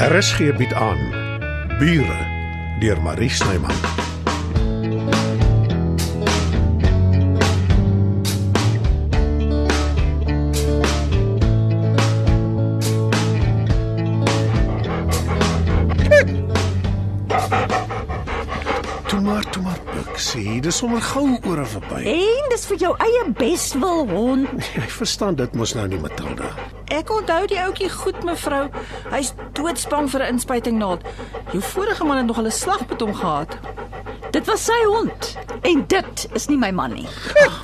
RSG bied aan Bure deur Marie Snyman. Bixie, dis sommer gou oor en verby. En dis vir jou eie beswil hond. Ek verstaan dit mos nou nie, Matilda. Ek onthou die ouetjie goed mevrou. Hy's doodsbang vir 'n inspuiting naald. Jou vorige man het nog 'n slag met hom gehad. Dit was sy hond en dit is nie my man nie.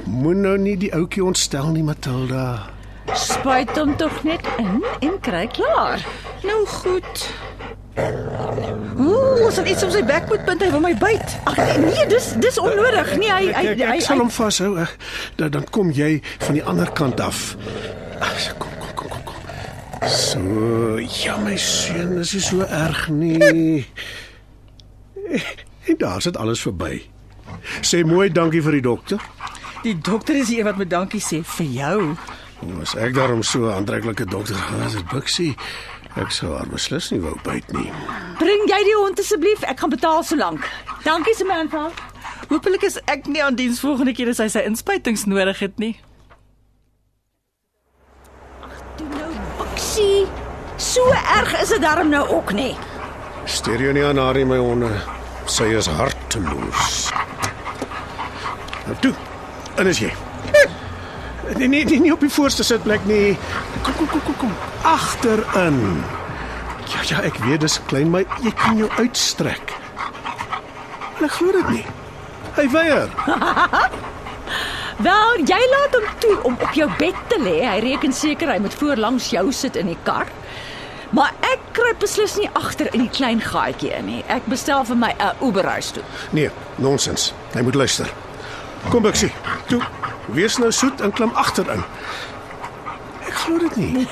Moen nou nie die ouetjie ontstel nie, Matilda. Spuit hom tog net in en kry klaar. Nou goed. Ooh, as dit iets op sy bek moet punt, hy wil my byt. Ag nee, dis dis onnodig. Nee, hy hy Ek, ek, ek sal hom vashou. Dan dan kom jy van die ander kant af. Ag, Kom, kom, kom, kom, kom. So, ja my seun, dis nie so erg nie. En daar's dit alles verby. Sê mooi dankie vir die dokter. Die dokter is die een wat met dankie sê vir jou. As ek daarom so aantreklike dokter gehad het, Bixie, ek sou haar beslis nie wou byt nie. bring jy die hond asseblief. Ek gaan betaal so lank. Dankie Samantha. Hoopelik is ek nie aan diens volgende keer as hy sy inspuitings nodig het nie. Toe nou boksie. So erg is dit darm nou ook nie. Steur jou nie aan haar nie, my honde. Sy is harteloos. Nou toe. En is jy? Nee, nee, nee, nie op die voorste sitplek nie. Kom, kom, kom, kom, kom. Agterin. Ja, ja, ek weet dis klein, maar jy kan jou uitstrek. En ek glo dit nie. Hy weier. Wel, jy laat hom toe om op jou bed te lê. Hy reken seker hy moet voorlangs jou sit in die kar. Maar ek kruip beslis nie agter in die klein gaatjie in nie. Ek bestel vir my 'n Uberhuis toe. Nee, nonsens. Hy moet luister. Kom Bixie. Toe. Wees nou soet en klim agterin. Ek glo dit nie.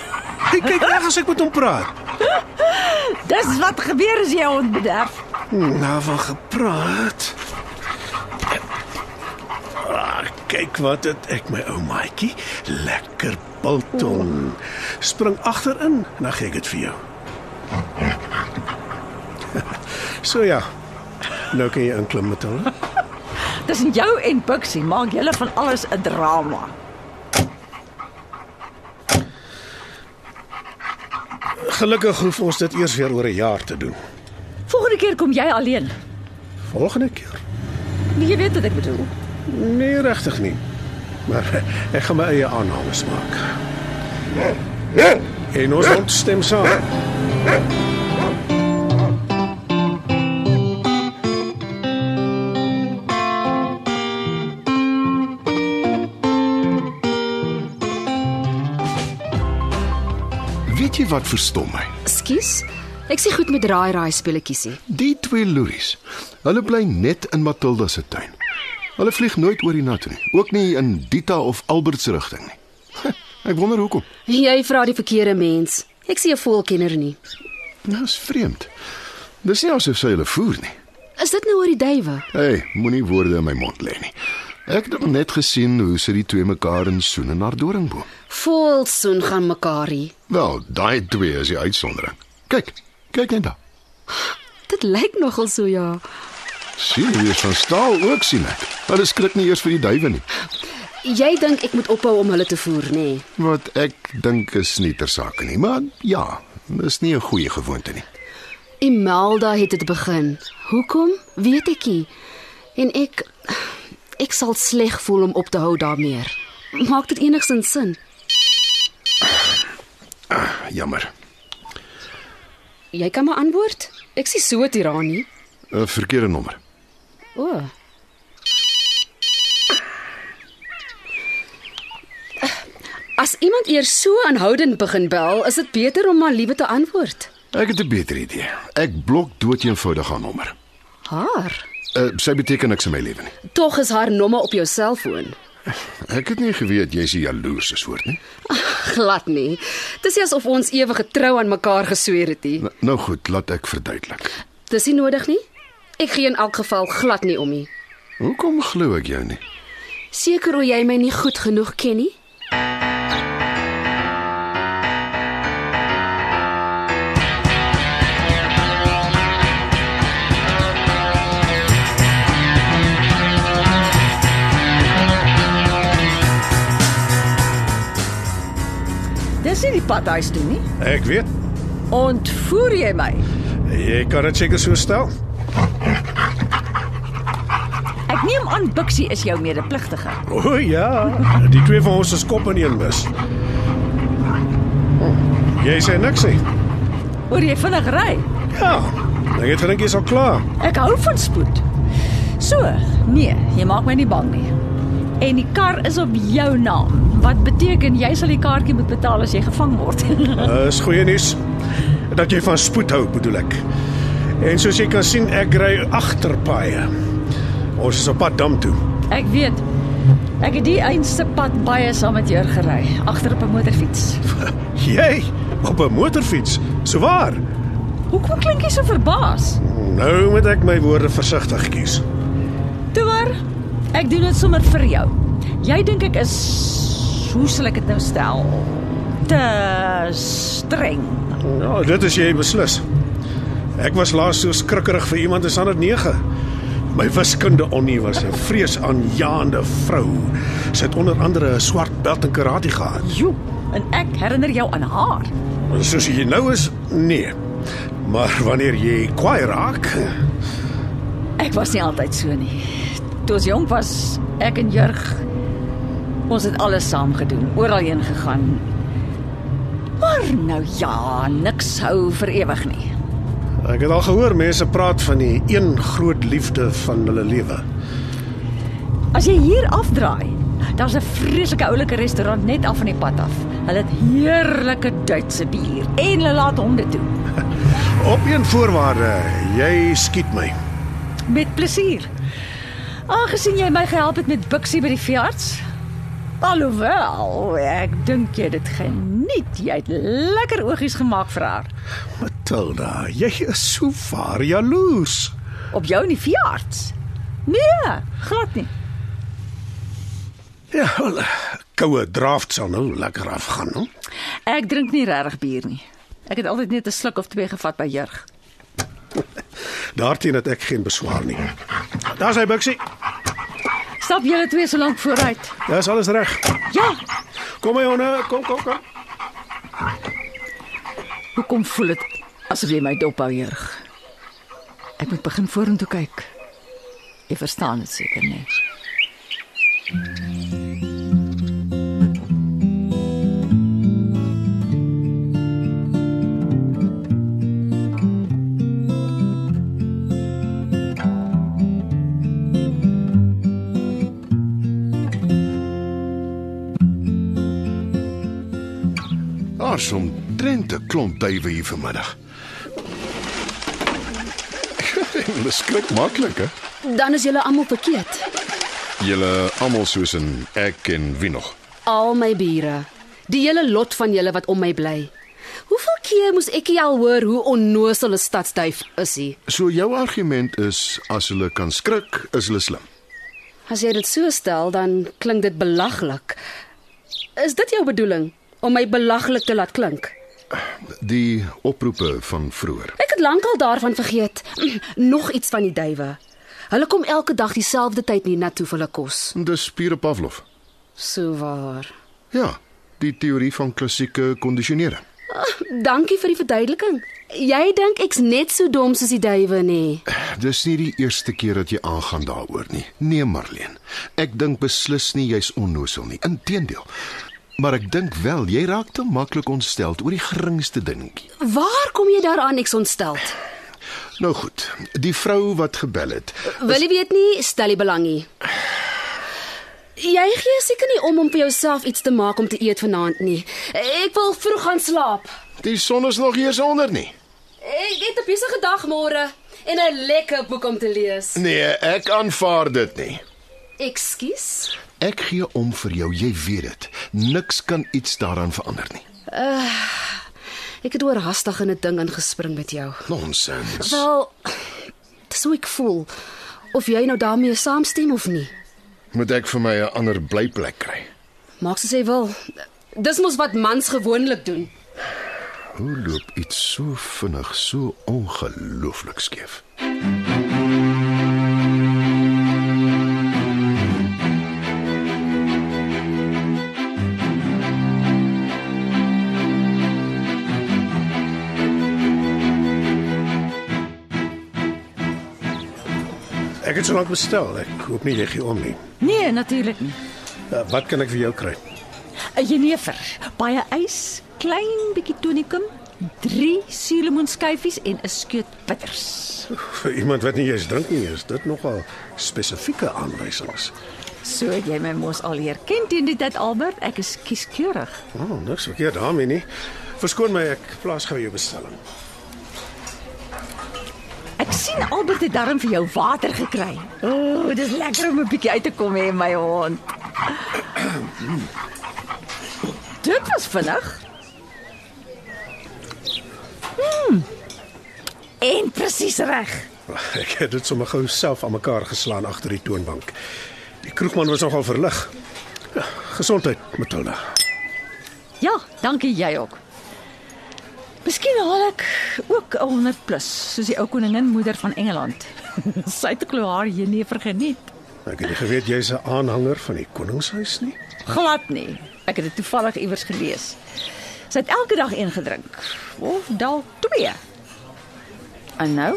Hy kyk reg as ek met hom praat. Dis wat gebeur as jy 'n hond bederf. Nou van gepraat. Ah, kyk wat het ek my ou maatjie lekker biltong. Spring agterin en dan gee ek dit vir jou. So ja. Nou kan jy inklim met hulle. Tussen jou en Buxie maak julle van alles 'n drama. Gelukkig hoef ons dit eers weer oor 'n jaar te doen. Volgende keer kom jy alleen. Volgende keer. Jy weet wat ek bedoel. Nee, regtig nie. Maar ek gaan my eie aannames maak. En ons hond stem saam. Wat verstom my? Skus. Ek sê goed met raai raai speletjies nie. Die twee loeries. Hulle bly net in Matilda se tuin. Hulle vlieg nooit oor die nat nie, ook nie in Dita of Albert se rigting nie. Ek wonder hoekom. Jy vra die verkeerde mens. Ek sien 'n voelkenner nie. Nou is vreemd. Dis nie asof sy hulle voer nie. Is dit nou oor die duwe? Hey, moenie woorde in my mond lê nie. Ek het net gesien hoe sy die twee mekaar in soen in haar doringboom. Volsoen gaan mekaar hier. Wel, daai twee is die uitsondering. Kyk, kyk net daar. Dit lyk nogal so ja. Sien, is van staal ook sien ek. Hulle skrik nie eers vir die duwe nie. Jy dink ek moet ophou om hulle te voer, nê? Nee. Wat ek dink is nie ter sake nie, maar ja, dis nie 'n goeie gewoonte nie. Imelda het dit begin. Hoekom? Weet ek nie. En ek ek sal sleg voel om op te hou daarmee. Maak dit enigsins sin? Jammer. Jy kan maar antwoord. Ek sien so tiranie. 'n Verkeerde nommer. O. Oh. As iemand eers so aanhoudend begin bel, is dit beter om maar liewe te antwoord. Ek het 'n beter idee. Ek blok doeteenvoudig haar nommer. Haar. Uh, sy beteken niks in my lewe nie. Tog is haar nommer op jou selfoon. Ek het nie geweet jy's 'n jaloerse soort nie. Glad nie. Dis nie asof ons ewige trou aan mekaar gesweer het nie. Nou, nou goed, laat ek verduidelik. Dis nie nodig nie. Ek gee in elk geval glad nie om nie. Hoekom glo ek jou nie? Seker hoe jy my nie goed genoeg ken nie. Dis nie die pad huis toe nie. Ek weet. Ontvoer jy my? Jy kan dit seker so stel. Ek neem aan Bixie is jou medepligtige. O ja, die twee van ons is kop in een bus. Jy sê niks nie. Oor jy vinnig ry. Ja, ek het gedink jy's al klaar. Ek hou van spoed. So, nee, jy maak my nie bang nie. En die kar is op jou naam. Wat beteken jy sal die kaartjie moet betaal as jy gevang word? Dis goeie nuus. Dat jy van spoed hou, bedoel ek. En soos jy kan sien, ek ry agter paaie. Ons is op pad dam toe. ek weet. Ek het die einste pad baie saam met jou gery, agter op 'n motorfiets. Jy op 'n motorfiets. So waar? Hoekom klink jy so verbaas? Nou moet ek my woorde versigtig kies. Toe maar. Ek doen dit sommer vir jou. Jy dink ek is hoe sal ek dit nou stel? Te streng. Ja, dit is jy beslis. Ek was laas so skrikkerig vir iemand in standaard 9. My wiskunde onnie was 'n vreesaanjaende vrou. Sy het onder andere 'n swart belt in karate gehad. Jo, en ek herinner jou aan haar. Soos jy nou is, nee. Maar wanneer jy kwaai raak, Ek was nie altyd so nie. Toe ons jonk was, ek en Jurg ons het alles saam gedoen, oral heen gegaan. Maar nou ja, niks hou vir ewig nie. ek het al gehoor mense praat van die een groot liefde van hulle lewe. As jy hier afdraai, daar's 'n vreeslike oulike restaurant net af van die pad af. Hulle het heerlike Duitse bier en hulle laat honde toe. Op een voorwaarde, jy skiet my. Met plesier. Aangesien jy my gehelp het met Bixie by die veearts. Alhoewel, ek dink jy dit geniet. Jy het lekker oogies gemaak vir haar. Matilda, jy is so vaar jaloers. Op jou in die veearts? Nee, glad nie. Ja, wel, koue draft sal nou lekker afgaan, hè? Ek drink nie regtig bier nie. Ek het altyd net 'n sluk of twee gevat by Jurg. Daarteen het ek geen beswaar nie. Daar's hy Bixie. Stap julle twee so lank vooruit. Dis alles reg. Ja, Kom my honde, kom kom kom. hoekom voel dit asof jy my dophou, Jurg? Ek moet begin vorentoe kyk. Jy verstaan dit seker nie. Daar's klomp duwe hier vanmiddag. Hulle skrik maklik, hè? Dan is julle almal verkeerd. Julle almal soos in ek en wie nog. Al my bure. Die hele lot van julle wat om my bly. Hoeveel keer moes ek al hoor hoe onnosel 'n stadsduif is hy? So jou argument is as hulle kan skrik, is hulle slim. As jy dit so stel, dan klink dit belaglik. Is dit jou bedoeling om my belaglik te laat klink? Die oproepe van vroeër. Ek het lankal daarvan vergeet. Nog iets van die duwe. Hulle kom elke dag dieselfde tyd hier na toe vir hulle kos. Dis pure Pavlov. So waar. Ja, die teorie van klassieke kondisionering. Dankie vir die verduideliking. Jy dink ek's net so dom soos die duwe nê? Dis nie die eerste keer dat jy aangaan daaroor nie. Nee, Marlene. Ek dink beslis nie jy's onnosel nie. Inteendeel. Maar ek dink wel jy raak te maklik ontstel oor die geringste dingetjie. Waar kom jy daaraan ek's ontstel? Nou goed, die vrou wat gebel het. Wil jy weet nie, stel nie belang nie. Jy gee seker nie om om vir jouself iets te maak om te eet vanaand nie. Ek wil vroeg gaan slaap. Die son is nog eers onder nie. Ek het 'n besige dag môre en 'n lekker boek om te lees. Nee, ek aanvaar dit nie. Ekskuus. Ek gee om vir jou, jy weet dit. Niks kan iets daaraan verander nie. Ek het oorhaastig in 'n ding ingespring met jou. Nonsens. Wel, dis hoe ek voel. Of jy nou daarmee saamstem of nie. Moet ek vir my 'n ander blyplek kry? Maak soos jy wil. Dis mos wat mans gewoonlik doen. Hoe loop iets so vinnig, so ongelooflik skeef? Het so lank bestel. Ek hoop nie jy gee om nie. Nee, natuurlik nie. Uh, wat kan ek vir jou kry? 'n Jenever, baie ys, klein bietjie tonikum, 3 suurlemoenskyfies en 'n skeut bitters. Vir iemand wat nie eens drink nie, is dit nogal spesifieke aanwysings. So het jy my mos al leer ken teen die tyd Albert. Ek is kieskeurig. O, oh, niks verkeerd daarmee nie. Verskoon my, ek plaas gou jou bestelling. Ek sien Albert het darm vir jou water gekry. O, oh, dis lekker om 'n bietjie uit te kom hê my hond. Dit was vinnig. Hmm. En presies reg. Ek het dit sommer gou self aan mekaar geslaan agter die toonbank. Die kroegman was nogal verlig. Gesondheid, Matilda. Ja, dankie jy ook. Miskien haal ek ook 'n 100 plus, soos die ou koningin moeder van Engeland. Sy het glo haar jenever geniet. Ek het nie geweet jy's 'n aanhanger van die koningshuis nie. Glad nie. Ek het dit toevallig iewers gelees. Sy het elke dag een gedrink of dalk twee. En nou?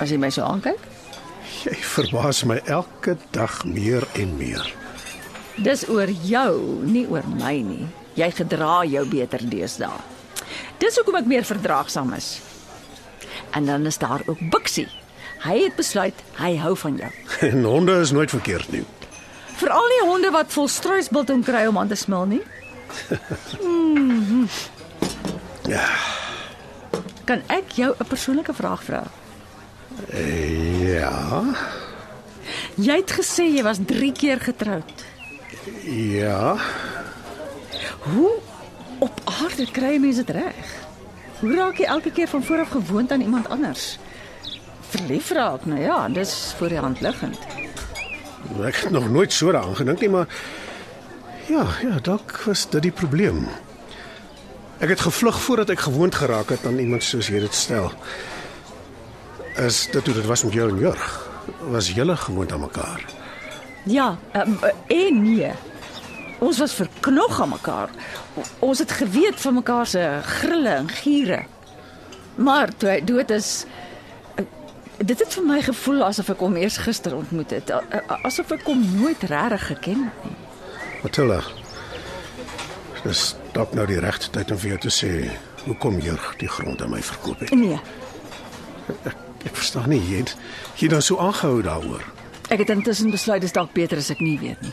As jy my so aankyk, Jy verbaas my elke dag meer en meer. dis oor jou, nie oor my nie. Jy gedra jou beter deesdae. Dis hoekom ek meer verdraagsaam is. En dan is daar ook Bixie. Hy het besluit hy hou van jou. En honde is nooit verkeerd nie. Veral die honde wat vol struisbiltong kry om aan te smil nie. Ja, Kan ek jou 'n persoonlike vraag vra? ja, Jy het gesê jy was 3 keer getroud. ja. Hoe op aarde kry mense dit reg? Hoe raak jy elke keer van vooraf gewoond aan iemand anders? Verlief raak, nou ja, dis voor die hand liggend. Ek het nog nooit so daaraan gedink nie, maar ja, ja, dalk was dit die probleem. Ek het gevlug voordat ek gewoond geraak het aan iemand soos jy dit stel. Is dit hoe dit was met jou en Jurg? Was julle gewoond aan mekaar? Ja, um, en nee. Ons was verknog aan mekaar. Ons het geweet van mekaar se grille en giere. Maar toe hy dood is, eh, dit het vir my gevoel asof ek hom eers gister ontmoet het, asof ek hom nooit regtig geken het nie. Matilda. Dis dalk nou die regte tyd om vir jou te sê hoekom Jurg die grond aan my verkoop het. Nee, Ek, ek verstaan nie, jy het jy dan so aangehou daaroor. ek het intussen besluit dis dalk beter as ek nie weet nie.